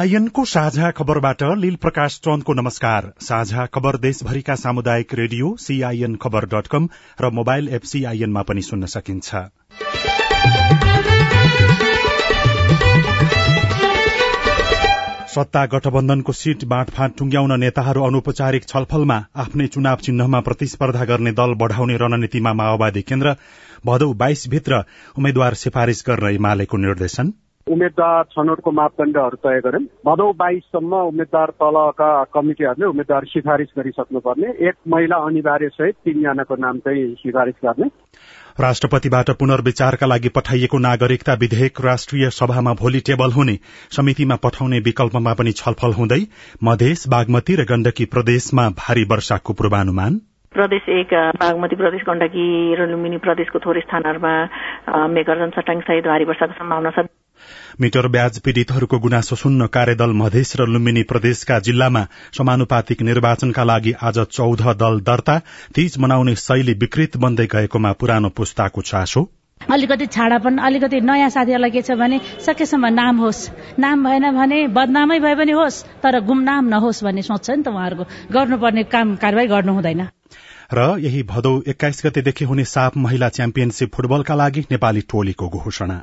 सीआईएनको साझा खबरबाट लील प्रकाश चन्दको नमस्कार। साझा खबर देशभरिका सामुदायिक रेडियो सीआईएन खबर डट कम र मोबाइल एप सीआईएनमा पनि सुन्न सकिन्छ। सत्ता गठबन्धनको सीट बाँडफाँड टुंग्याउन नेताहरू अनौपचारिक छलफलमा आफ्नै चुनाव चिन्हमा प्रतिस्पर्धा गर्ने दल बढ़ाउने रणनीतिमा माओवादी केन्द्र भदौ बाइस भित्र उम्मेद्वार सिफारिश गर्न एमालेको निर्देशन। उम्मेद्वार छनौटको मापदण्डहरू तय गऱ्यौँ भदौ बाइससम्म उम्मेद्वार तलका कमिटीहरूले उम्मेद्वार सिफारिस गरिसक्नुपर्ने। एक महिला अनिवार्य सहित तीनजनाको नाम चाहिँ सिफारिस गर्ने। राष्ट्रपतिबाट पुनर्विचारका लागि पठाइएको नागरिकता विधेयक राष्ट्रिय सभामा भोलि टेबल हुने समितिमा पठाउने विकल्पमा पनि छलफल हुँदै मधेस बागमती र गण्डकी प्रदेशमा भारी वर्षाको पूर्वानुमान। प्रदेश एक बागमती प्रदेश गण्डकी र लुम्बिनी प्रदेशको थोरै स्थानहरूमा मेघर्जन चट्याङ सहित भारी वर्षाको सम्भावना छ। मिटर ब्याज पीड़ितहरूको गुनासो सुन्न कार्यदल मधेस र लुम्बिनी प्रदेशका जिल्लामा समानुपातिक निर्वाचनका लागि आज चौध दल दर्ता तीज मनाउने शैली विकृत बन्दै गएकोमा पुरानो पुस्ताको चासो। अलिकति छाडापन अलिकति नयाँ साथीहरूलाई के छ भने सकेसम्म नाम होस्। नाम भएन भने बदनामै भए पनि होस् तर गुमनाम नहोस् भन्ने सोच छ नि त उहाँहरूको। गर्नुपर्ने काम कारवाही गर्नु हुँदैन। र यही भदौ एक्काइस गतेदेखि हुने साप महिला च्याम्पियनशीप फुटबलका लागि नेपाली टोलीको घोषणा।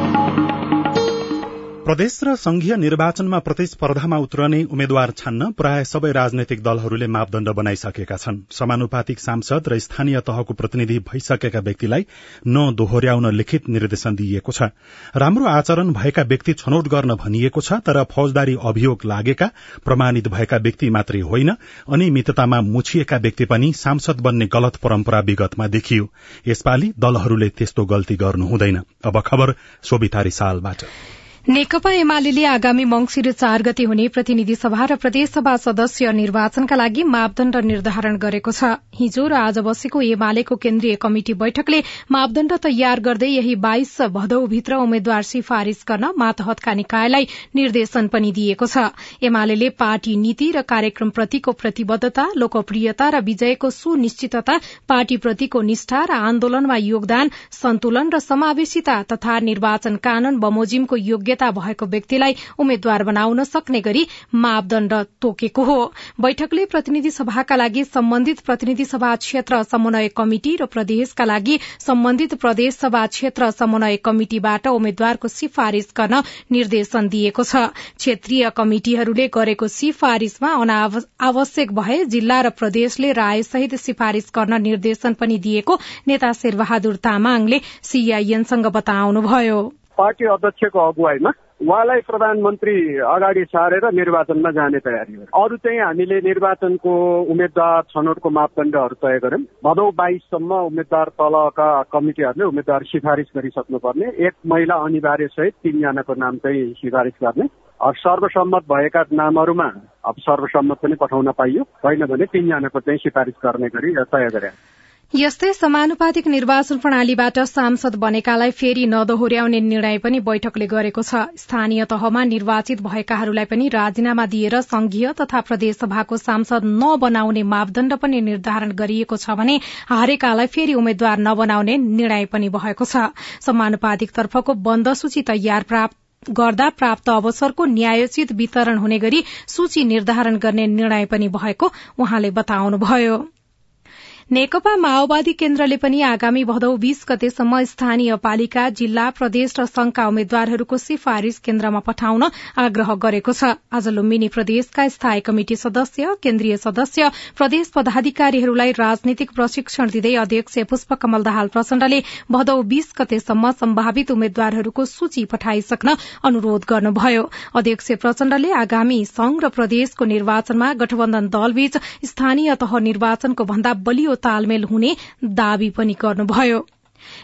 प्रदेश र संघीय निर्वाचनमा प्रतिस्पर्धामा उत्रने उम्मेद्वार छान्न प्राय सबै राजनैतिक दलहरूले मापदण्ड बनाइसकेका छन्। समानुपातिक सांसद र स्थानीय तहको प्रतिनिधि भइसकेका व्यक्तिलाई नदोहोर्याउन लिखित निर्देशन दिइएको छ। राम्रो आचरण भएका व्यक्ति छनौट गर्न भनिएको छ तर फौजदारी अभियोग लागेका प्रमाणित भएका व्यक्ति मात्रै होइन अनियमिततामा मुछिएका व्यक्ति पनि सांसद बन्ने गलत परम्परा विगतमा देखियो। यसपालि दलहरूले त्यस्तो गल्ती गर्नु हुँदैन अब खबर नेकपा एमाले आगामी मंगिर चार गते हुने प्रतिनिधि सभा र प्रदेशसभा सदस्य निर्वाचनका लागि मापदण्ड निर्धारण गरेको छ। हिजो र आज बसेको एमालेको केन्द्रीय कमिटी बैठकले मापदण्ड तयार गर्दै यही बाइस भदौभित्र उम्मेद्वार सिफारिश गर्न मातहतका निकायलाई निर्देशन पनि दिएको छ। एमाले पार्टी नीति र कार्यक्रमप्रतिको प्रतिबद्धता लोकप्रियता र विजयको सुनिश्चितता पार्टीप्रतिको निष्ठा र आन्दोलनमा योगदान सन्तुलन र समावेशिता तथा निर्वाचन कानून बमोजिमको योग्य योग्यता भएको व्यक्तिलाई उम्मेद्वार बनाउन सक्ने गरी मापदण्ड तोकेको हो। बैठकले प्रतिनिधि सभाका लागि सम्बन्धित प्रतिनिधि सभा क्षेत्र समन्वय कमिटि र प्रदेशका लागि सम्बन्धित प्रदेश सभा क्षेत्र समन्वय कमिटिबाट उम्मेद्वारको सिफारिश गर्न निर्देशन दिएको छ। क्षेत्रीय कमिटिहरूले गरेको सिफारिशमा अनावश्यक भए जिल्ला र प्रदेशले रायसहित सिफारिश गर्न निर्देशन पनि दिएको नेता शेरबहादुर तामाङले सीआईएनसँग बताउनुभयो। पार्टी अध्यक्षको अगुवाईमा उहाँलाई प्रधानमन्त्री अगाडि सारेर निर्वाचनमा जाने तयारी हो अरू चाहिँ हामीले निर्वाचनको उम्मेद्वार छनौटको मापदण्डहरू तय गर्यौँ भदौ बाइससम्म उम्मेद्वार तलका कमिटीहरूले उम्मेद्वार सिफारिस गरिसक्नुपर्ने। एक महिला अनिवार्य सहित तीनजनाको नाम चाहिँ सिफारिस गर्ने। सर्वसम्मत भएका नामहरूमा अब सर्वसम्मत पनि पठाउन पाइयो। होइन भने तीनजनाको चाहिँ सिफारिस गर्ने गरी तय गरे यस्तै समानुपातिक निर्वाचन प्रणालीबाट सांसद बनेकालाई फेरि नदोहोर्याउने निर्णय पनि बैठकले गरेको छ। स्थानीय तहमा निर्वाचित भएकाहरूलाई पनि राजीनामा दिएर संघीय तथा प्रदेशसभाको सांसद नबनाउने मापदण्ड पनि निर्धारण गरिएको छ भने हारेकालाई फेरि उम्मेद्वार नबनाउने निर्णय पनि भएको छ। समानुपातिक तर्फको बन्द सूची तयार प्राप्त गर्दा प्राप्त अवसरको न्यायोचित वितरण हुने गरी सूची निर्धारण गर्ने निर्णय पनि भएको उहाँले बताउनुभयो। नेकपा माओवादी केन्द्रले पनि आगामी भदौ बीस गतेसम्म स्थानीय पालिका जिल्ला प्रदेश र संघका उम्मेद्वारहरूको सिफारिश केन्द्रमा पठाउन आग्रह गरेको छ। आज लुम्बिनी प्रदेशका स्थायी कमिटि सदस्य केन्द्रीय सदस्य प्रदेश पदाधिकारीहरूलाई राजनीतिक प्रशिक्षण दिँदै अध्यक्ष पुष्पकमल दाहाल प्रचण्डले भदौ बीस गतेसम्म सम्भावित उम्मेद्वारहरूको सूची पठाइसक्न अनुरोध गर्नुभयो। अध्यक्ष प्रचण्डले आगामी संघ र प्रदेशको निर्वाचनमा गठबन्धन दलबीच स्थानीय तह निर्वाचनको भन्दा बलियो तालमेल हुने दावी पनि गर्नुभयो।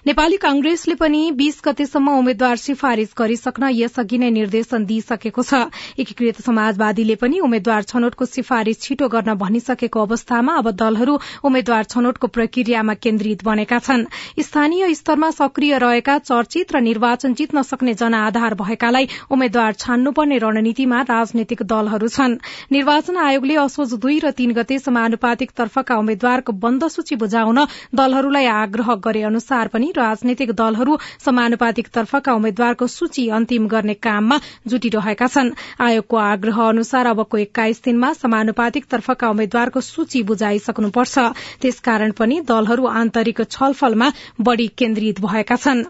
नेपाली कांग्रेसले पनि बीस गतेसम्म उम्मेद्वार सिफारिश गरिसक्न यसअघि नै निर्देशन दिइसकेको छ। एकीकृत समाजवादीले पनि उम्मेद्वार छनौटको सिफारिश छिटो गर्न भनिसकेको अवस्थामा अब दलहरू उम्मेद्वार छनौटको प्रक्रियामा केन्द्रित बनेका छन्। स्थानीय स्तरमा सक्रिय रहेका चर्चित र निर्वाचन जित्न सक्ने जनआधार भएकालाई उम्मेद्वार छान्नुपर्ने रणनीतिमा राजनैतिक दलहरू छन्। निर्वाचन आयोगले असोज दुई र तीन गते समानुपातिक तर्फका उम्मेद्वारको बन्द सूची बुझाउन दलहरूलाई आग्रह गरे अनुसार पनि राजनैतिक दलहरू समानुपातिक तर्फका उम्मेद्वारको सूची अन्तिम गर्ने काममा जुटिरहेका छन्। आयोगको आग्रह अनुसार अबको एक्काइस दिनमा समानुपातिक तर्फका उम्मेद्वारको सूची बुझाइसक्नुपर्छ। त्यसकारण पनि दलहरू आन्तरिक छलफलमा बढ़ी केन्द्रित भएका छन्।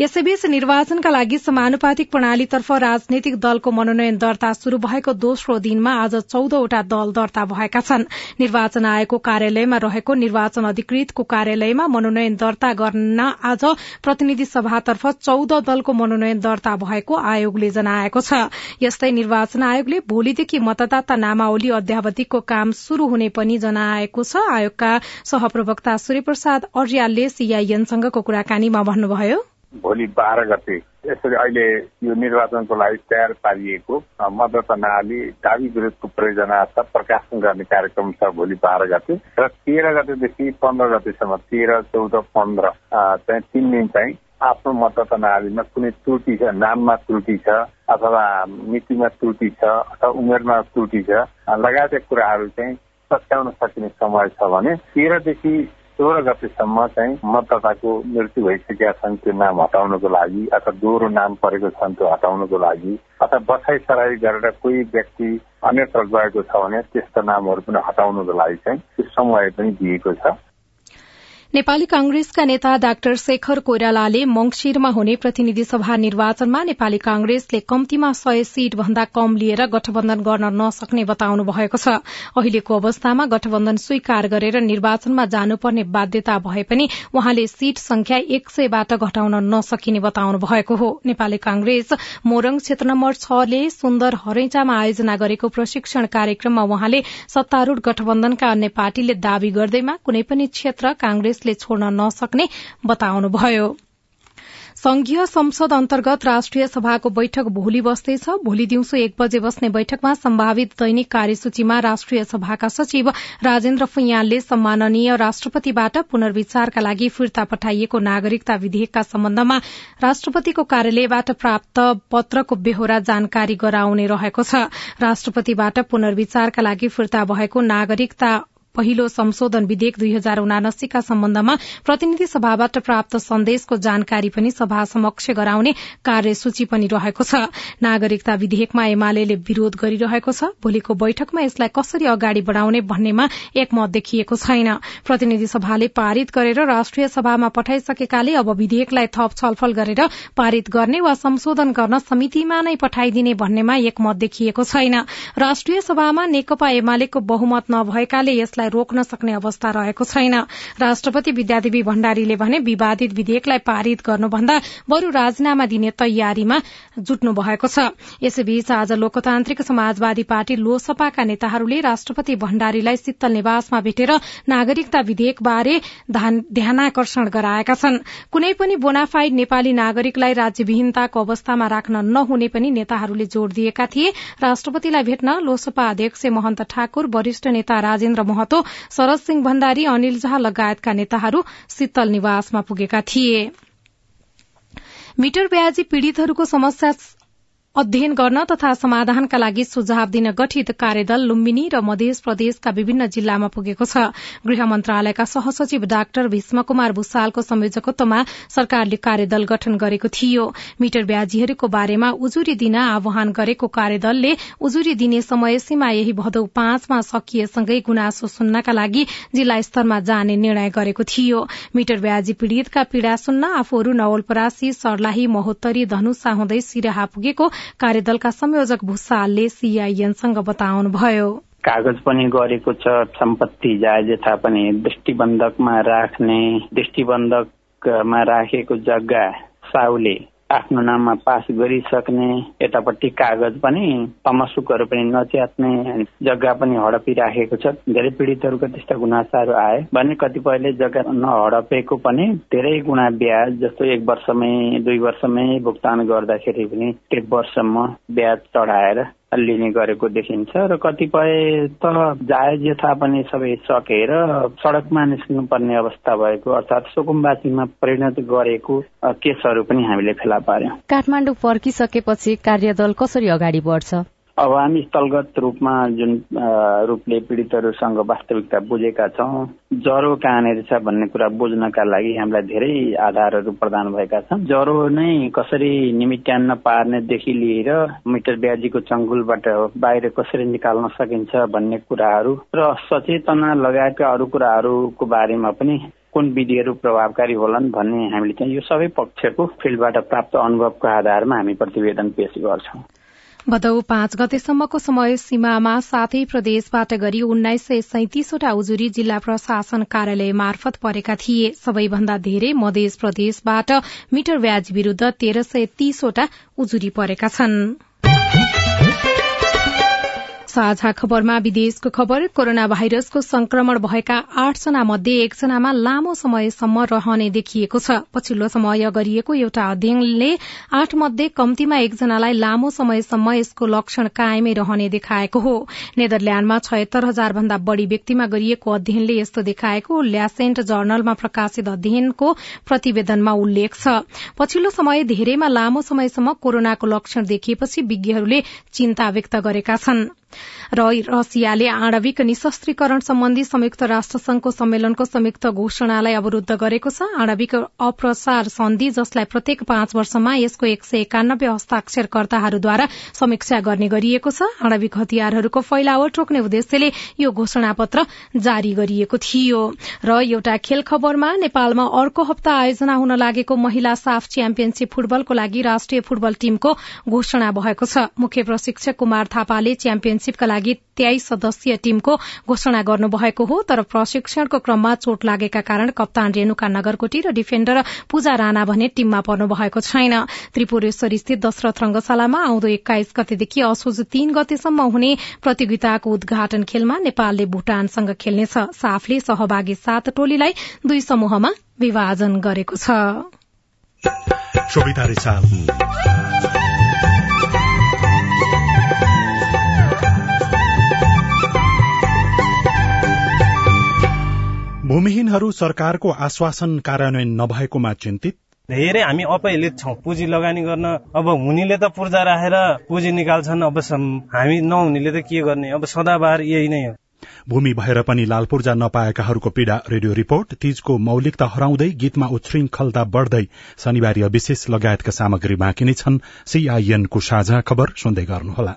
यसैबीच निर्वाचनका लागि समानुपातिक प्रणालीतर्फ राजनैतिक दलको मनोनयन दर्ता शुरू भएको दोस्रो दिनमा आज चौधवटा दल दर्ता भएका छन्। निर्वाचन आयोगको कार्यालयमा रहेको निर्वाचन अधिकृतको कार्यालयमा मनोनयन दर्ता गर्न आज प्रतिनिधि सभातर्फ चौध दलको मनोनयन दर्ता भएको आयोगले जनाएको छ। यस्तै निर्वाचन आयोगले भोलिदेखि मतदाता नामावली अध्यावधिकको काम शुरू हुने पनि जनाएको छ। आयोगका सहप्रवक्ता सूर्यप्रसाद अर्यालले सीआईएनसँगको कुराकानीमा भन्नुभयो। भोलि बाह्र गते। यसरी अहिले यो निर्वाचनको लागि तयार पारिएको मतदाता नाली दावी विरुद्धको प्रयोजनार्थ प्रकाशन गर्ने कार्यक्रम छ भोलि बाह्र गते। र तेह्र गतेदेखि पन्ध्र गतेसम्म तेह्र चौध पन्ध्र चाहिँ तिन दिन चाहिँ आफ्नो मतदाता नालीमा कुनै त्रुटि छ नाममा त्रुटि छ अथवा मितिमा त्रुटि छ अथवा उमेरमा त्रुटि छ लगायतका कुराहरू चाहिँ सच्याउन सकिने समय छ भने तेह्रदेखि सोह्र गतेसम्म चाहिँ मतदाताको मृत्यु भइसकेका छन् त्यो नाम हटाउनको लागि अथवा दोहोरो नाम परेको छन् त्यो हटाउनको लागि अथवा बसाइ सराई गरेर कोही व्यक्ति अन्यत्र गएको छ भने त्यस्तो नामहरू पनि हटाउनको लागि चाहिँ त्यो समय पनि दिएको छ। नेपाली कांग्रेसका नेता डाक्टर शेखर कोइरालाले मंगिरमा हुने प्रतिनिधि सभा निर्वाचनमा नेपाली कांग्रेसले कम्तीमा सय सीट भन्दा कम लिएर गठबन्धन गर्न नसक्ने बताउनु भएको छ। अहिलेको अवस्थामा गठबन्धन स्वीकार गरेर निर्वाचनमा जानुपर्ने बाध्यता भए पनि वहाँले सीट संख्या एक सयबाट घटाउन नसकिने बताउनु भएको हो। नेपाली कांग्रेस मोरङ क्षेत्र नम्बर छले सुन्दर हरैचामा आयोजना गरेको प्रशिक्षण कार्यक्रममा वहाँले सत्तारूढ़ गठबन्धनका अन्य पार्टीले दावी गर्दैमा कुनै पनि क्षेत्र कांग्रेस कांग्रेसले छोड्न नसक्ने बताउनुभयो। संघीय संसद अन्तर्गत राष्ट्रिय सभाको बैठक भोलि बस्दैछ भोलि दिउँसो एक बजे बस्ने बैठकमा सम्भावित दैनिक कार्यसूचीमा राष्ट्रिय सभाका सचिव राजेन्द्र फुइयालले सम्माननीय राष्ट्रपतिबाट पुनर्विचारका लागि फिर्ता पठाइएको नागरिकता विधेयकका सम्बन्धमा राष्ट्रपतिको कार्यालयबाट प्राप्त पत्रको बेहोरा जानकारी गराउने रहेको छ। राष्ट्रपतिबाट पुनर्विचारका लागि फिर्ता भएको नागरिकता पहिलो संशोधन विधेयक दुई हजार उनासीका सम्बन्धमा प्रतिनिधि सभाबाट प्राप्त सन्देशको जानकारी पनि सभा समक्ष गराउने कार्यसूची पनि रहेको छ। नागरिकता विधेयकमा एमाले विरोध गरिरहेको छ। भोलिको बैठकमा यसलाई कसरी अगाडि बढ़ाउने भन्नेमा एकमत देखिएको छैन। प्रतिनिधि सभाले पारित गरेर राष्ट्रिय सभामा पठाइसकेकाले अब विधेयकलाई थप छलफल गरेर पारित गर्ने वा संशोधन गर्न समितिमा नै पठाइदिने भन्नेमा एकमत देखिएको छैन। राष्ट्रिय सभामा नेकपा एमालेको बहुमत नभएकाले यसलाई रोक्न सक्ने अवस्था रहेको छैन। राष्ट्रपति विद्यादेवी भण्डारीले भने विवादित विधेयकलाई पारित गर्नुभन्दा बरू राजीनामा दिने तयारीमा जुट्नु भएको छ। यसैबीच आज लोकतान्त्रिक समाजवादी पार्टी लोसपाका नेताहरूले राष्ट्रपति भण्डारीलाई शीतल निवासमा भेटेर नागरिकता विधेयकबारे ध्यानाकर्षण गराएका छन्। कुनै पनि बोनाफाइड नेपाली नागरिकलाई राज्यविहीनताको अवस्थामा राख्न नहुने पनि नेताहरूले जोड़ दिएका थिए। राष्ट्रपतिलाई भेट्न लोसपा अध्यक्ष महन्त ठाकुर वरिष्ठ नेता राजेन्द्र महतो शरद सिंह भण्डारी अनिल झा लगायतका नेताहरू शीतल निवासमा पुगेका थिए। मिटर ब्याजी पीड़ितहरूको समस्या अध्ययन गर्न तथा समाधानका लागि सुझाव दिन गठित कार्यदल लुम्बिनी र मध्य प्रदेशका विभिन्न जिल्लामा पुगेको छ। गृह मन्त्रालयका सहसचिव डाक्टर भीष्म कुमार भूषालको संयोजकत्वमा सरकारले कार्यदल गठन गरेको थियो। मिटर ब्याजीहरूको बारेमा उजुरी दिन आह्वान गरेको कार्यदलले उजुरी दिने समय सीमा यही भदौ पाँचमा सकिएसँगै गुनासो सुन्नका लागि जिल्ला स्तरमा जाने निर्णय गरेको थियो। मिटर ब्याजी पीड़ितका पीड़ा सुन्न आफूहरू नवलपरासी सर्लाही महोत्तरी धनुषा हुँदै सिराहा पुगेको कार्यदलका संयोजक भूषालले सीआईएनसँग बताउनुभयो। कागज पनि गरेको छ सम्पत्ति जायजेथा पनि दृष्टिबन्धकमा राख्ने दृष्टिबन्धकमा राखेको जग्गा साउले आफ्नो नाममा पास गरिसक्ने यतापट्टि कागज पनि तमसुकहरू पनि नच्यात्ने जग्गा पनि हडपिराखेको छ। धेरै पीडितहरूको त्यस्ता गुनासाहरू आए। भने कतिपयले जग्गा नहडपेको पनि धेरै गुणा ब्याज जस्तो एक वर्षमै दुई वर्षमै भुक्तान गर्दाखेरि पनि एक वर्षसम्म ब्याज चढाएर लिने गरेको देखिन्छ र कतिपय त जायज यथा पनि सबै सकेर सडकमा निस्कनु पर्ने अवस्था भएको अर्थात् सुकुम्बासीमा परिणत गरेको केसहरू पनि हामीले फेला पार्यौं काठमाडौँ फर्किसकेपछि कार्यदल कसरी अगाडि बढ्छ? अब हामी स्थलगत रूपमा जुन रूपले पीडितहरूसँग वास्तविकता बुझेका छौँ ज्वरो कहाँनिर छ भन्ने कुरा बुझ्नका लागि हामीलाई धेरै आधारहरू प्रदान भएका छन्। ज्वरो नै कसरी निमिट्यान्न पार्नेदेखि लिएर मिटर ब्याजीको चङ्गुलबाट बाहिर कसरी निकाल्न सकिन्छ भन्ने कुराहरू र सचेतना लगायतका अरू कुराहरूको बारेमा पनि कुन विधिहरू प्रभावकारी होलान् भन्ने हामीले चाहिँ यो सबै पक्षको फिल्डबाट प्राप्त अनुभवको आधारमा हामी प्रतिवेदन पेश गर्छौं। भदौ पाँच गतेसम्मको समय सीमामा सातै प्रदेशबाट गरी उन्नाइस सय सैतिसवटा उजुरी जिल्ला प्रशासन कार्यालय मार्फत परेका थिए। सबैभन्दा धेरै मध्य प्रदेशबाट मिटर ब्याज विरूद्ध तेह्र सय तीसवटा उजुरी परेका छनृ। साझा खबरमा विदेशको खबर कोरोना भाइरसको संक्रमण भएका आठजना मध्ये एकजनामा लामो समयसम्म रहने देखिएको छ। पछिल्लो समय गरिएको एउटा अध्ययनले आठ मध्ये कम्तीमा एकजनालाई लामो समयसम्म यसको लक्षण कायमै रहने देखाएको हो। नेदरल्याण्डमा छयत्तर हजार भन्दा बढ़ी व्यक्तिमा गरिएको अध्ययनले यस्तो देखाएको ल्यासेन्ट जर्नलमा प्रकाशित अध्ययनको प्रतिवेदनमा उल्लेख छ। पछिल्लो समय धेरैमा लामो समयसम्म कोरोनाको लक्षण देखिएपछि विज्ञहरूले चिन्ता व्यक्त गरेका छनृ। र रसियाले आणविक निशस्त्रीकरण सम्बन्धी संयुक्त राष्ट्र संघको सम्मेलनको संयुक्त घोषणालाई अवरूद्ध गरेको छ। आणविक अप्रसार सन्धि जसलाई प्रत्येक पाँच वर्षमा यसको एक सय एकानब्बे हस्ताक्षरकर्ताहरूद्वारा समीक्षा गर्ने गरिएको छ। आणविक हतियारहरूको फैलावट रोक्ने उद्देश्यले यो घोषणा पत्र जारी गरिएको थियो। र एउटा खेल खबरमा नेपालमा अर्को हप्ता आयोजना हुन लागेको महिला साफ च्याम्पियनशीप फुटबलको लागि राष्ट्रिय फुटबल टीमको घोषणा भएको छ। मुख्य प्रशिक्षक कुमार थापाले च्याम्पियनशीपका लागि तेइस सदस्यीय टीमको घोषणा गर्नुभएको हो तर प्रशिक्षणको क्रममा चोट लागेका कारण कप्तान रेणुका नगरकोटी र डिफेन्डर पूजा राणा भने टीममा पर्नु भएको छैन। त्रिपुरेश्वर स्थित दशरथ रंगशालामा आउँदो एक्काइस गतेदेखि असोज तीन गतेसम्म हुने प्रतियोगिताको उद्घाटन खेलमा नेपालले भूटानसँग खेल्नेछ। साफले सहभागी सात टोलीलाई दुई समूहमा विभाजन गरेको छ। भूमिहीनहरू सरकारको आश्वासन कार्यान्वयन नभएकोमा चिन्तित? धेरै हामी अपहेलित छौँ। पुँजी लगानी गर्न अब हुनेले त पूर्जा राखेर पुँजी निकाल्छन्। अब हामी नहुनेले त के गर्ने? अब सदाबार यही नै हो। भूमि भएर पनि लाल पूर्जा नपाएकाहरूको पीड़ा रेडियो रिपोर्ट तीजको मौलिकता हराउँदै गीतमा उच्छृङ्खलता बढ्दै शनिबार विशेष लगायतका सामग्री बाँकी नै छन्। सीआईएनको साझा खबर सुन्दै गर्नुहोला।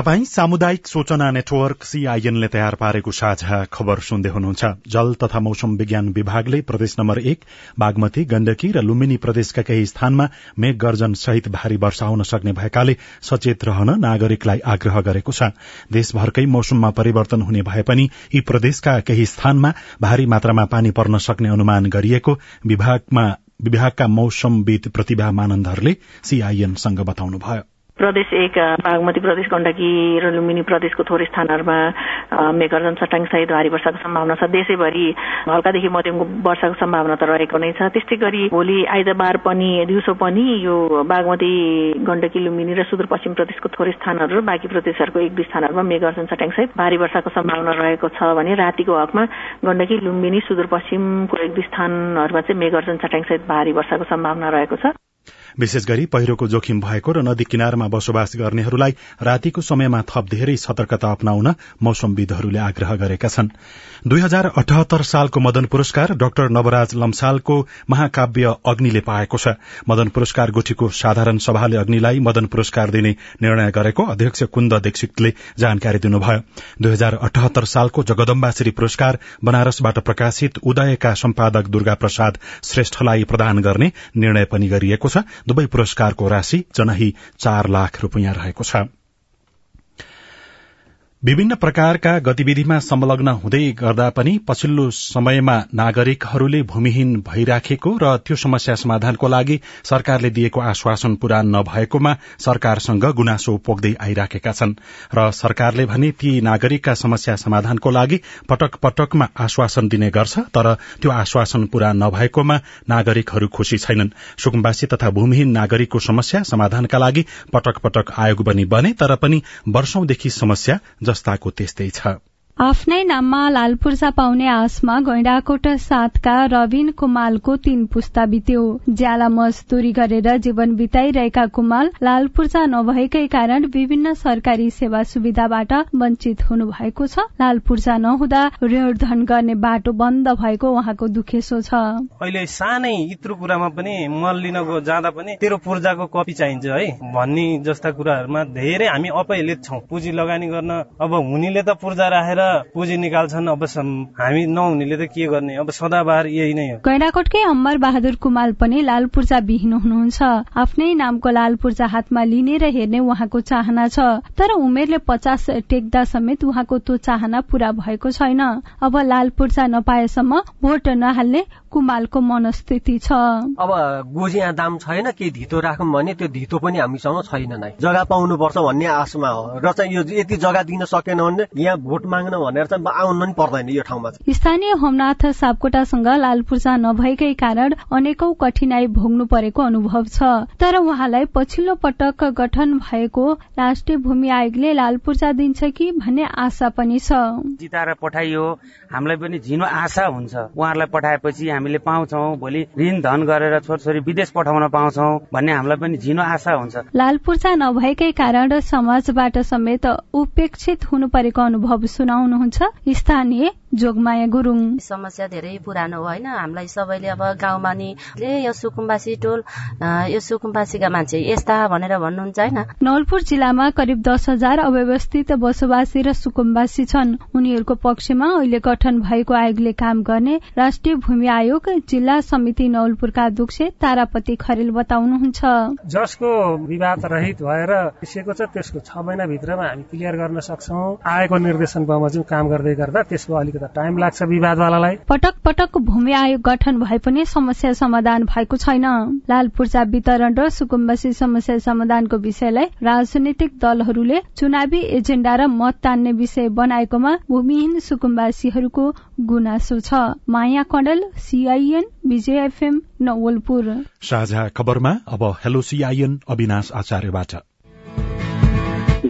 तपाई सामुदायिक सूचना नेटवर्क सीआईएनले तयार पारेको साझा खबर सुन्दै हुनुहुन्छ। जल तथा मौसम विज्ञान विभागले प्रदेश नम्बर एक बागमती गण्डकी र लुम्बिनी प्रदेशका केही स्थानमा मेघ गर्जन सहित भारी वर्षा हुन सक्ने भएकाले सचेत रहन नागरिकलाई आग्रह गरेको छ। देशभरकै मौसममा परिवर्तन हुने भए पनि यी प्रदेशका केही स्थानमा भारी मात्रामा पानी पर्न सक्ने अनुमान गरिएको विभागका मौसमविद प्रतिभा मानन्दहरूले सीआईएनसँग बताउनुभयो। प्रदेश एक बागमती प्रदेश गण्डकी र लुम्बिनी प्रदेशको थोरै स्थानहरूमा मेघर्जन चट्याङ सहित भारी वर्षाको सम्भावना छ। देशैभरि हल्कादेखि मध्यम वर्षाको सम्भावना त रहेको नै छ। त्यस्तै गरी भोलि आइतबार पनि दिउँसो पनि यो बागमती गण्डकी लुम्बिनी र सुदूरपश्चिम प्रदेशको थोरै स्थानहरू र बाँकी प्रदेशहरूको एक दुई स्थानहरूमा मेघर्जन चट्याङ सहित भारी वर्षाको सम्भावना रहेको छ भने रातिको हकमा गण्डकी लुम्बिनी सुदूरपश्चिमको एक दुई स्थानहरूमा चाहिँ मेघर्जन चट्याङ सहित भारी वर्षाको सम्भावना रहेको छ। विशेष गरी पहिरोको जोखिम भएको र नदी किनारमा बसोबास गर्नेहरूलाई रातिको समयमा थप धेरै सतर्कता अप्नाउन मौसमविदहरूले आग्रह गरेका छन्। दुई हजार अठहत्तर सालको मदन पुरस्कार डाक्टर नवराज लम्सालको महाकाव्य अग्निले पाएको छ। मदन पुरस्कार गुठीको साधारण सभाले अग्निलाई मदन पुरस्कार दिने निर्णय गरेको अध्यक्ष कुन्द दीक्षितले जानकारी दिनुभयो। दुई हजार अठहत्तर सालको जगदम्बा श्री पुरस्कार बनारसबाट प्रकाशित उदयका सम्पादक दुर्गा प्रसाद श्रेष्ठलाई प्रदान गर्ने निर्णय पनि गरिएको छ। दुवै पुरस्कारको राशि जनही चार लाख रूपियाँ रहेको छ। विभिन्न प्रकारका गतिविधिमा संलग्न हुँदै गर्दा पनि पछिल्लो समयमा नागरिकहरूले भूमिहीन भइराखेको र त्यो समस्या समाधानको लागि सरकारले दिएको आश्वासन पूरा नभएकोमा सरकारसँग गुनासो पोख्दै आइराखेका छन् र सरकारले भने ती नागरिकका समस्या समाधानको लागि पटक पटकमा आश्वासन दिने गर्छ तर त्यो आश्वासन पूरा नभएकोमा नागरिकहरू खुशी छैनन्। सुकुम्बासी तथा भूमिहीन नागरिकको समस्या समाधानका लागि पटक पटक आयोग बनी बने तर पनि वर्षौंदेखि समस्या जस्ताको त्यस्तै छ। आफ्नै नाममा लाल पूर्जा पाउने आशमा गैंडाकोट सातका रविन कुमालको तीन पुस्ता बित्यो। ज्याला मजदुरी गरेर जीवन बिताइरहेका कुमाल लाल पूर्जा नभएकै कारण विभिन्न सरकारी सेवा सुविधाबाट वञ्चित हुनु भएको छ। पूर्जा नहुँदा ऋण धन गर्ने बाटो बन्द भएको उहाँको दुखेसो छ। अहिले सानै इत्रु कुरामा पनि मल लिन जाँदा पनि तेरो पूर्जाको कपी चाहिन्छ है। भन्ने जस्ता कुराहरूमा धेरै हामी अपहेलित छौँ। पुँजी लगानी गर्न अब हुनेले त पूर्जा राखेर पुँजी निकाल्छन्। अब हामी नहुनेले त के गर्ने? अब सदाबार यही नै हो। गैडाकोटकै अम्बर बहादुर कुमाल पनि लाल पूर्जा विहीन हुनुहुन्छ। आफ्नै नामको लाल पूर्जा हातमा लिने र हेर्ने उहाँको चाहना छ। तर उमेरले पचास टेक्दा समेत उहाँको त्यो चाहना पूरा भएको छैन। अब लाल पूर्जा नपाएसम्म भोट नहाल्ने कुमालको मनस्थिति छ। अब गोजिया दाम छैन के धितो राखौँ भने त्यो धितो पनि हामीसँग छैन नै। जग्गा पाउनुपर्छ भन्ने आशमा हो। र चाहिँ यो यति जग्गा दिन सकेन भने यहाँ भोट माग्न भनेर चाहिँ आउनु पनि पर्दैन यो ठाउँमा स्थानीय होमनाथ सापकोटासँग लाल पूर्जा नभएकै कारण अनेकौं कठिनाई भोग्नु परेको अनुभव छ। तर उहाँलाई पछिल्लो पटक गठन भएको राष्ट्रिय भूमि आयोगले लाल पूर्जा दिन्छ कि भन्ने आशा पनि छ। जिताएर पठाइयो हामीलाई पनि झिनो आशा हुन्छ। उहाँहरूलाई पठाएपछि हामीले पाउँछौ भोलि ऋण धन गरेर छोरछोरी विदेश पठाउन पाउँछौ भन्ने हामीलाई पनि झिनो आशा हुन्छ। लाल पूर्जा नभएकै कारण समाजबाट समेत उपेक्षित हुनु परेको अनुभव सुनाउनुहुन्छ स्थानीय जोगमाया गुरुङ। समस्या धेरै पुरानो हो होइन। हामीलाई सबैले अब गाउँमा नि यो सुकुम्बासी टोल यो सुकुम्बासीका मान्छे यस्ता भनेर भन्नुहुन्छ होइन। नवलपुर जिल्लामा करिब दस हजार अव्यवस्थित बसोबासी र सुकुम्बासी छन्। उनीहरूको पक्षमा अहिले गठन भएको आयोगले काम गर्ने राष्ट्रिय भूमि आयोग जिल्ला समिति नवलपुरका अध्यक्ष तारापति खरेल बताउनुहुन्छ। जसको विवाद रहित भएर पिसेको छ त्यसको छ महिनाभित्रमा हामी क्लियर गर्न सक्छौ। आएको निर्देशन बमोजिम काम गर्दै गर्दा त्यसको अलिकति टाइम लाग्छ विवादवालालाई। पटक पटक भूमि आयोग गठन भए पनि समस्या समाधान भएको छैन। लाल पूर्जा वितरण र सुकुम्बसी समस्या समाधानको विषयलाई राजनैतिक दलहरूले चुनावी एजेण्डा र मत तान्ने विषय बनाएकोमा भूमिहीन सुकुम्बासीहरूको गुनासो छ। Maya Kandel CIN Vijay FM Nawalpur. साझा खबरमा अब हेलो सीआईएन अविनाश आचार्यबाट।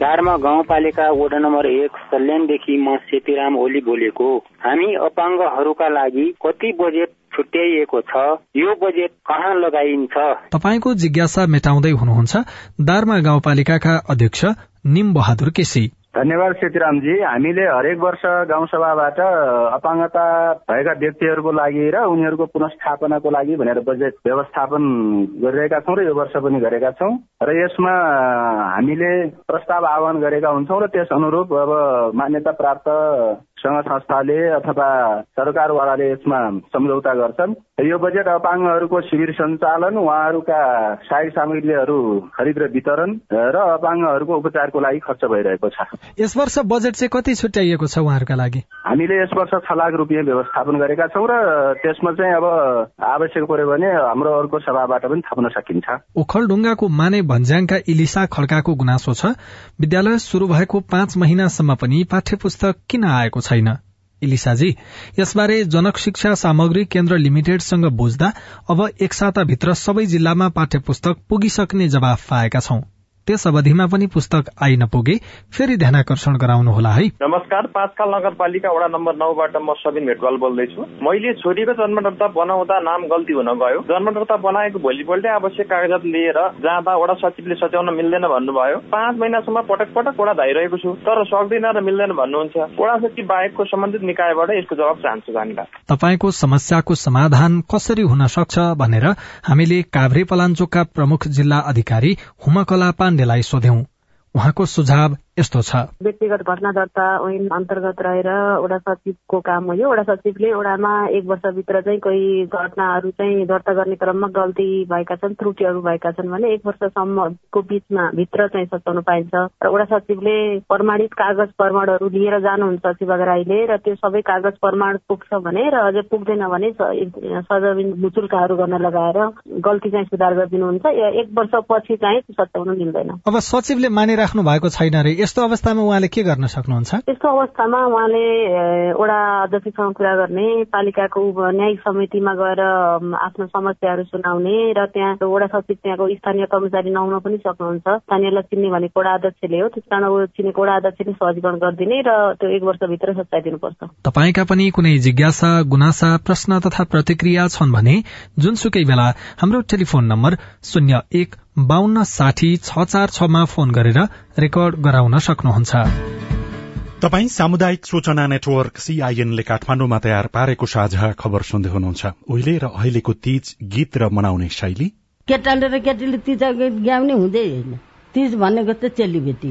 धारमा गाउँपालिका वडा नम्बर एक सल्यानदेखि म सेतीराम ओली बोलेको। हामी अपाङ्गहरूका लागि कति बजेट छुट्याइएको छ? यो बजेट कहाँ लगाइन्छ? तपाईँको जिज्ञासा मेटाउँदै हुनुहुन्छ दारमा गाउँपालिकाका अध्यक्ष निम बहादुर केसी। धन्यवाद सेतीरामजी हामीले हरेक वर्ष गाउँसभाबाट अपाङ्गता भएका व्यक्तिहरूको लागि र उनीहरूको पुनस्थापनाको लागि भनेर बजेट व्यवस्थापन गरिरहेका छौँ र यो वर्ष पनि गरेका छौँ। र यसमा हामीले प्रस्ताव आह्वान गरेका हुन्छौँ र त्यस अनुरूप अब मान्यता प्राप्त संघ संस्थाले अथवा सरकारवालाले यसमा सम्झौता गर्छन्। यो बजेट अपाङ्गहरूको शिविर सञ्चालन उहाँहरूका सहायक सामग्रीहरू खरिद र वितरण र अपाङ्गहरूको उपचारको लागि खर्च भइरहेको छ। यस वर्ष बजेट चाहिँ कति छुट्याइएको छ उहाँहरूका लागि? हामीले यस वर्ष छ लाख रुपियाँ व्यवस्थापन गरेका छौँ र त्यसमा चाहिँ अब आवश्यक पर्यो भने हाम्रो अर्को सभाबाट पनि थप्न सकिन्छ। ओखलढुङ्गाको माने भन्ज्याङका इलिसा खड्काको गुनासो छ। विद्यालय शुरू भएको पाँच महिनासम्म पनि पाठ्य पुस्तक किन आएको छैन। इलिसाजी यसबारे जनक शिक्षा सामग्री केन्द्र लिमिटेडसँग बुझ्दा अब एक साताभित्र सबै जिल्लामा पाठ्य पुस्तक पुगिसक्ने जवाफ पाएका छौं। त्यस अवधिमा पनि पुस्तक आइ नपुगे फेरि ध्यानकर्षण गराउनुहोला है। नमस्कार पाँचकाल नगरपालिका वडा नम्बर नौबाट म सबिन भेटवाल बोल्दैछु। मैले छोरीको जन्मदर्ता बनाउँदा नाम गल्ती हुन गयो। जन्मदर्ता बनाएको भोलिपल्टै आवश्यक कागजात लिएर जाँदा वडा सचिवले सच्याउन मिल्दैन भन्नुभयो। पाँच महिनासम्म पटक पटक वडा धाइरहेको छु तर सक्दैन र मिल्दैन भन्नुहुन्छ। वडा सचिव बाहेकको सम्बन्धित निकायबाट यसको जवाब चाहन्छु धन्यवाद। तपाईँको समस्याको समाधान कसरी हुन सक्छ भनेर हामीले काभ्रे पलाञ्चोकका प्रमुख जिल्ला अधिकारी हुमकला पाण्डेलाई सोध्यौं उहाँको सुझाव यस्तो छ? व्यक्तिगत घटना दर्ता ऐन अन्तर्गत रहेर वडा सचिवको काम हो यो। वडा सचिवले वडामा एक वर्षभित्र चाहिँ कोही घटनाहरू चाहिँ दर्ता गर्ने क्रममा गल्ती भएका छन् त्रुटिहरू भएका छन् भने एक वर्षसम्मको बिचमा भित्र चाहिँ सच्याउन पाइन्छ। र वडा सचिवले प्रमाणित कागज प्रमाणहरू लिएर जानुहुन्छ सचिवालयले र त्यो सबै कागज प्रमाण पुग्छ भने र अझै पुग्दैन भने सजमिन मुचुल्काहरू गर्न लगाएर गल्ती चाहिँ सुधार गरिदिनुहुन्छ। एक वर्षपछि चाहिँ सच्याउन मिल्दैन। अब सचिवले मानिराख्नु भएको छैन रे। यस्तो अवस्थामा उहाँले के गर्न सक्नुहुन्छ? यस्तो अवस्थामा उहाँले वडा अध्यक्षसँग कुरा गर्ने पालिकाको न्यायिक समितिमा गएर आफ्नो समस्याहरू सुनाउने र त्यहाँ वडा सचिव त्यहाँको स्थानीय कर्मचारी नहुन पनि सक्नुहुन्छ। स्थानीयलाई चिन्ने भनेको वडा अध्यक्षले हो। त्यस कारण चिनेको वडा अध्यक्षले सहजीकरण गरिदिने र त्यो एक वर्षभित्र सच्याइदिनुपर्छ तपाईँका पनि कुनै जिज्ञासा गुनासा प्रश्न तथा प्रतिक्रिया छन् भने जुनसुकै बेला हाम्रो टेलिफोन नम्बर शून्य एक बान्न साठी छ चार छमा फोन गरेर रेकर्ड गराउन सक्नुहुन्छ। तपाई सामुदायिक सूचना नेटवर्क सीआईएनले काठमाण्डुमा तयार पारेको साझा खबर सुन्दै हुनुहुन्छ। उहिले र अहिलेको तीज गीत र मनाउने शैली? केटाले र केटीले तीज गीत गाउने हुँदै होइन। तिज भनेको त चेलीबेटी।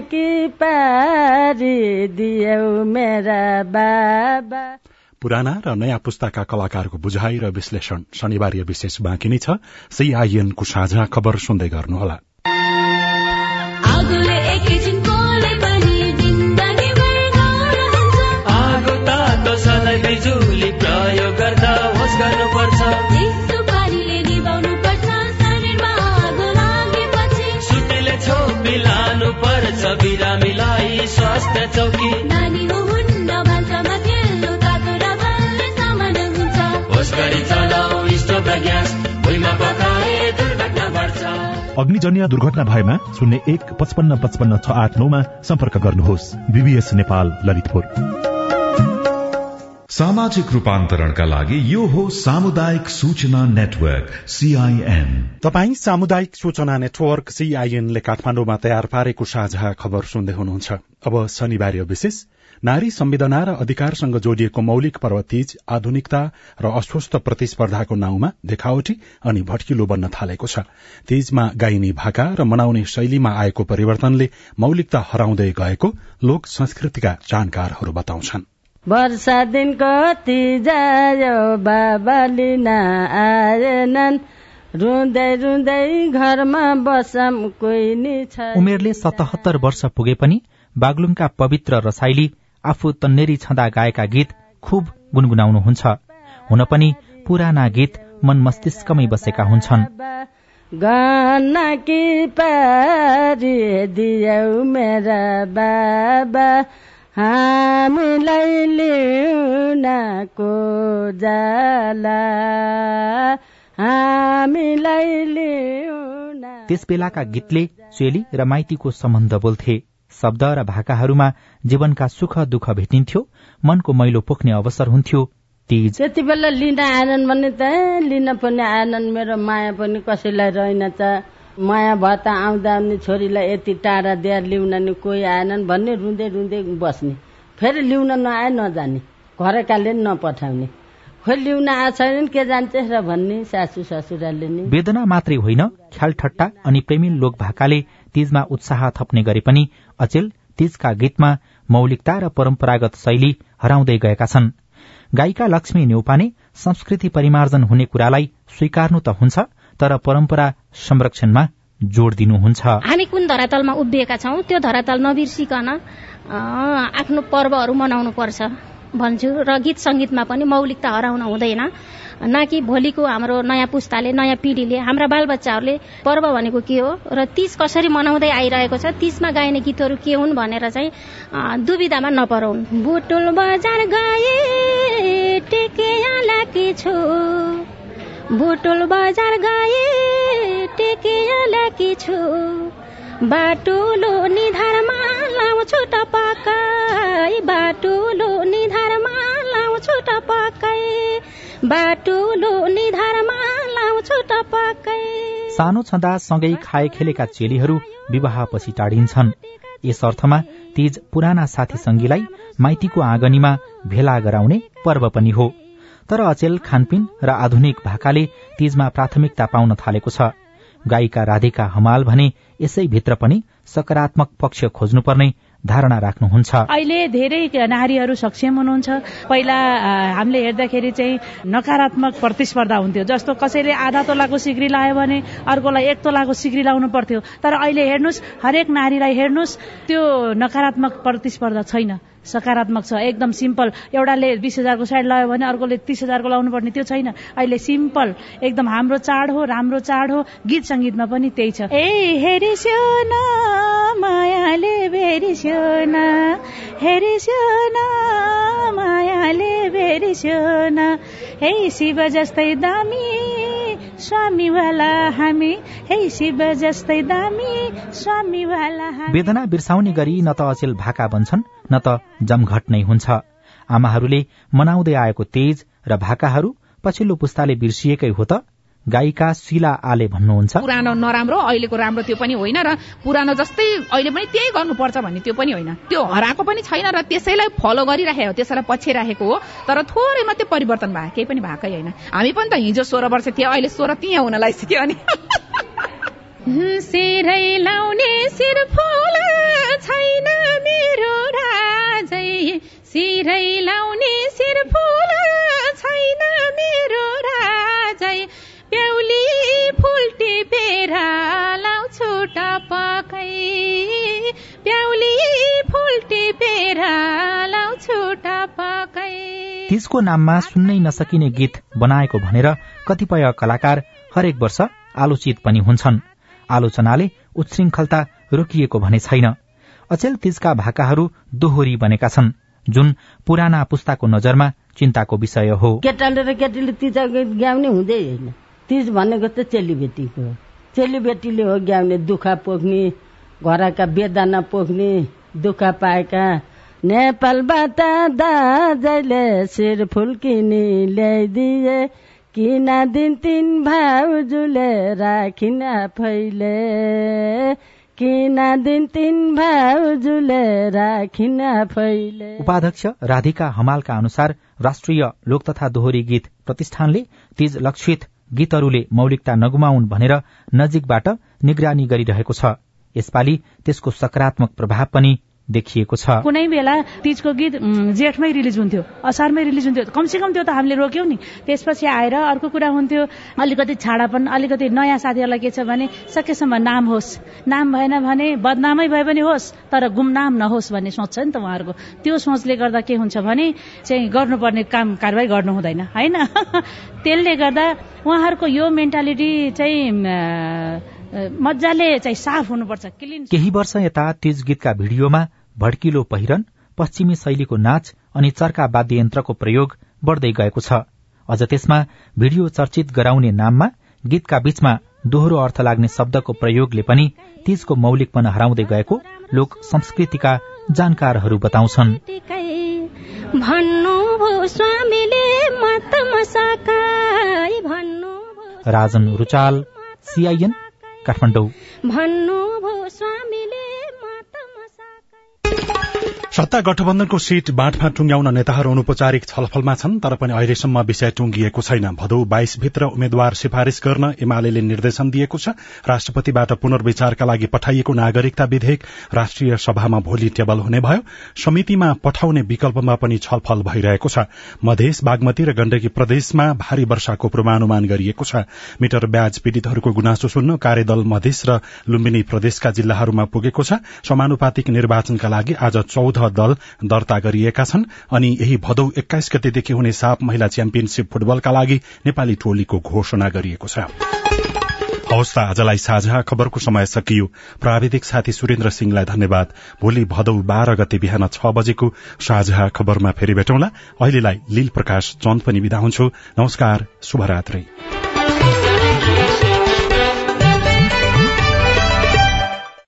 कि पारी दियौ मेरा बाबा। पुराना र नयाँ पुस्ताका कलाकारको बुझाइ र विश्लेषण शनिबार विशेष बाँकी नै छ। सीआईएनको साझा खबर सुन्दै गर्नुहोला। प्रयोग गर्दा होस् गर्नुपर्छ। सुटीले छोपी लानु पर्छ बिरामीलाई स्वास्थ्य चौकी अग्निजन्य दुर्घटना भएमा शून्य एक पचपन्न पचपन्न छ आठ नौमा सम्पर्क गर्नुहोस्। बीबीएस नेपाल ललितपुर। सामाजिक रूपान्तरणका लागि यो हो सामुदायिक सूचना नेटवर्क सीआईएन तपाई सामुदायिक सूचना नेटवर्क सीआईएनले काठमाण्डुमा तयार पारेको साझा खबर सुन्दै हुनुहुन्छ। अब शनिबार विशेष। नारी संवेदना र अधिकारसँग जोडिएको मौलिक पर्व तीज आधुनिकता र अस्वस्थ प्रतिस्पर्धाको नाउँमा देखावटी अनि भट्किलो बन्न थालेको छ। तीजमा गाइने भाका र मनाउने शैलीमा आएको परिवर्तनले मौलिकता हराउँदै गएको लोक संस्कृतिका जानकारहरू बताउँछन्। वर्षा दिन कति जायो बाबा लिन आएनन् रुँदै रुँदै घरमा बसम कोही नि छ। उमेरले सतहत्तर वर्ष पुगे पनि बागलुङका पवित्र रसाइली आफू तन्नेरी छँदा गाएका गीत खुब गुनगुनाउनुहुन्छ। हुन पनि पुराना गीत मन मस्तिष्कमै बसेका हुन्छन्। मेरा बाबा हामीलाई लिउनको जाला। हामीलाई त्यस बेलाका गीतले चेली र माइतीको सम्बन्ध बोल्थे। शब्द र भाकाहरूमा जीवनका सुख दुःख भेटिन्थ्यो मनको मैलो पोख्ने अवसर हुन्थ्यो। तीज। त्यति बेला लिन आएनन् भने त लिन पनि आएनन् मेरो माया पनि कसैलाई रहेनछ माया भए त आउँदा आउने छोरीलाई यति टाढा दिएर लिउन नि कोही आएनन् भन्ने रुँदै रुँदै बस्ने। फेरि लिउन नआए नजाने घरकाले नपठाउने। खोइ लिउन आएछन् के जान्छ र भन्ने सासू ससुराले नि। वेदना मात्रै होइन ख्याल ठट्टा अनि प्रेमी लोक भाकाले तीजमा उत्साह थप्ने गरे पनि अचेल तीजका गीतमा मौलिकता र परम्परागत शैली हराउँदै गएका छन्। गायिका लक्ष्मी नेउपाने संस्कृति परिमार्जन हुने कुरालाई स्वीकार्नु त हुन्छ तर परम्परा संरक्षणमा जोड़ दिनुहुन्छ। हामी कुन धरातलमा उभिएका छौं त्यो धरातल नबिर्सिकन आफ्नो पर्वहरू मनाउनु पर्छ भन्छु। र गीत संगीतमा पनि मौलिकता हराउन हुँदैन। न कि भोलिको हाम्रो नयाँ पुस्ताले नयाँ पिँढीले हाम्रा बालबच्चाहरूले पर्व भनेको के हो? र तीज कसरी मनाउँदै आइरहेको छ तीजमा गाइने गीतहरू के हुन् भनेर चाहिँ दुविधामा नपराउन् बुटुल बजार गए टेके छु बुटुल बजार गए टेके छु बाटुलो निधारमा लाउँछु टपकाई बाटुलो निधारमा लाउँछु टपकाई बाटुलो निधारमा लाउँछु टपकाई सानो छँदा सँगै खाए खेलेका चेलीहरू विवाहपछि टाढिन्छन्। यस अर्थमा तीज पुराना साथी सङ्गीलाई माइतीको आँगनीमा भेला गराउने पर्व पनि हो। तर अचेल खानपिन र आधुनिक भाकाले तीजमा प्राथमिकता पाउन थालेको छ। गायिका राधिका हमाल भने यसैभित्र पनि सकारात्मक पक्ष खोज्नुपर्ने धारणा राख्नुहुन्छ। अहिले धेरै नारीहरू सक्षम हुनुहुन्छ। पहिला हामीले हेर्दाखेरि चाहिँ नकारात्मक प्रतिस्पर्धा हुन्थ्यो। जस्तो कसैले आधा तोलाको सिक्री लायो भने अर्कोलाई एक तोलाको सिक्री लाउनु पर्थ्यो। तर अहिले हेर्नुहोस् हरेक नारीलाई हेर्नुहोस् त्यो नकारात्मक प्रतिस्पर्धा छैन। सकारात्मक छ। एकदम सिम्पल। एउटाले बिस हजारको साइड लगायो भने अर्कोले तिस हजारको लाउनु पर्ने त्यो छैन। अहिले सिम्पल। एकदम हाम्रो चाड हो राम्रो चाड हो। गीत सङ्गीतमा पनि त्यही छ। ए हेरिस्यो मायाले मायाले हे शिव जस्तै दामी। स्वामीवाला हामी। हे शिव जस्तै दामी। स्वामीवाला वेदना बिर्साउने गरी न त अचेल भाका बन्छन् न त जमघट नै हुन्छ। आमाहरूले मनाउँदै आएको तेज र भाकाहरू पछिल्लो पुस्ताले बिर्सिएकै हो त। गायिका शिला आले भन्नुहुन्छ। पुरानो नराम्रो अहिलेको राम्रो त्यो पनि होइन र पुरानो जस्तै अहिले पनि त्यही गर्नुपर्छ भन्ने त्यो पनि होइन। त्यो हराएको पनि छैन र त्यसैलाई फलो गरिराखेको हो त्यसैलाई पछि राखेको हो। तर थोरै मात्रै परिवर्तन भयो केही पनि भएकै होइन। हामी पनि त हिजो सोह्र वर्ष थियो अहिले सोह्र त्यहाँ हुन लागिसक्यो अनि सिरै लाउने शिर फुल छैन मेरो राजै। सिरै लाउने शिर फुल छैन मेरो राजै। प्याउली फुल टिपेर लाउँछु टपकै प्याउली फुल टिपेर लाउँछु टपकै तिजको नाममा सुन्नै नसकिने गीत बनाएको भनेर कतिपय कलाकार हरेक वर्ष आलोचित पनि हुन्छन्। आलोचनाले उच्छृङ्खलता रोकिएको भने छैन। अचेल तिजका भाकाहरू दोहोरी बनेका छन् जुन पुराना पुस्ताको नजरमा चिन्ताको विषय हो। केटाले र केटीले तिज गाउने हुँदै होइन। तिज भनेको त चेलीबेटीको चेलीबेटीले हो गाउने दुःख पोख्ने घरका बेदाना पोख्ने दुःख पाएका। नेपालबाट दाजैले शिर फुल्किनी ल्याइदिए किन दिन तिन भाउजूले राखिन फैले? किन दिन तिन भाउजूले राखिन फैले? उपाध्यक्ष राधिका हमालका अनुसार राष्ट्रिय लोक तथा दोहोरी गीत प्रतिष्ठानले तीज लक्षित गीतहरूले मौलिकता नगुमाउन् भनेर नजिकबाट निगरानी गरिरहेको छ। यसपालि त्यसको सकारात्मक प्रभाव पनि देखिएको छ। कुनै बेला तिजको गीत जेठमै रिलिज हुन्थ्यो असारमै रिलिज हुन्थ्यो कमसे कम त्यो त हामीले रोक्यौँ नि। त्यसपछि आएर अर्को कुरा हुन्थ्यो अलिकति छाडापन अलिकति नयाँ साथीहरूलाई के छ भने सकेसम्म नाम होस्। नाम भएन भने बदनामै भए पनि होस् तर गुमनाम नहोस् भन्ने सोच छ नि त उहाँहरूको। त्यो सोचले गर्दा के हुन्छ भने चाहिँ गर्नुपर्ने काम कारवाही गर्नु हुँदैन होइन? त्यसले गर्दा उहाँहरूको यो मेन्टालिटी चाहिँ मजाले चाहिँ साफ हुनुपर्छ क्लिन। केही वर्ष यता तीज गीतका भिडियोमा भड्किलो पहिरन पश्चिमी शैलीको नाच अनि चर्का वाद्ययन्त्रको प्रयोग बढ़दै गएको छ। अझ त्यसमा भिडियो चर्चित गराउने नाममा गीतका बीचमा दोहोरो अर्थ लाग्ने शब्दको प्रयोगले पनि तीजको मौलिकपन हराउँदै गएको लोक संस्कृतिका जानकारहरू बताउँछन्। राजन रुचाल सीआईएन काठमाडौँ। सत्ता गठबन्धनको सीट बाँडफाँड टुंग्याउन नेताहरू अनौपचारिक छलफलमा छन् तर पनि अहिलेसम्म विषय टुंगिएको छैन। भदौ बाइसभित्र उम्मेद्वार सिफारिश गर्न एमाले निर्देशन दिएको छ। राष्ट्रपतिबाट पुनर्विचारका लागि पठाइएको नागरिकता विधेयक राष्ट्रिय सभामा भोलि टेबल हुने भयो। समितिमा पठाउने विकल्पमा पनि छलफल भइरहेको छ। मधेस बागमती र गण्डकी प्रदेशमा भारी वर्षाको पूर्वानुमान गरिएको छ। मिटर ब्याज पीड़ितहरूको गुनासो सुन्न कार्यदल मधेस र लुम्बिनी प्रदेशका जिल्लाहरूमा पुगेको छ। समानुपातिक निर्वाचनका लागि आज चौध दल दर्ता गरिएका छन् अनि यही भदौ एक्काइस गतेदेखि हुने साप महिला च्याम्पियनशीप फुटबलका लागि नेपाली टोलीको घोषणा गरिएको छ। हवस् आजलाई साझा खबरको समय सकियो। प्राविधिक साथी सुरेन्द्र सिंहलाई धन्यवाद। भोलि भदौ बाह्र गते बिहान छ बजेको साझा खबरमा फेरि भेटौँला। अहिलेलाई लील प्रकाश चन्द पनि विदा हुन्छु। नमस्कार शुभरात्री।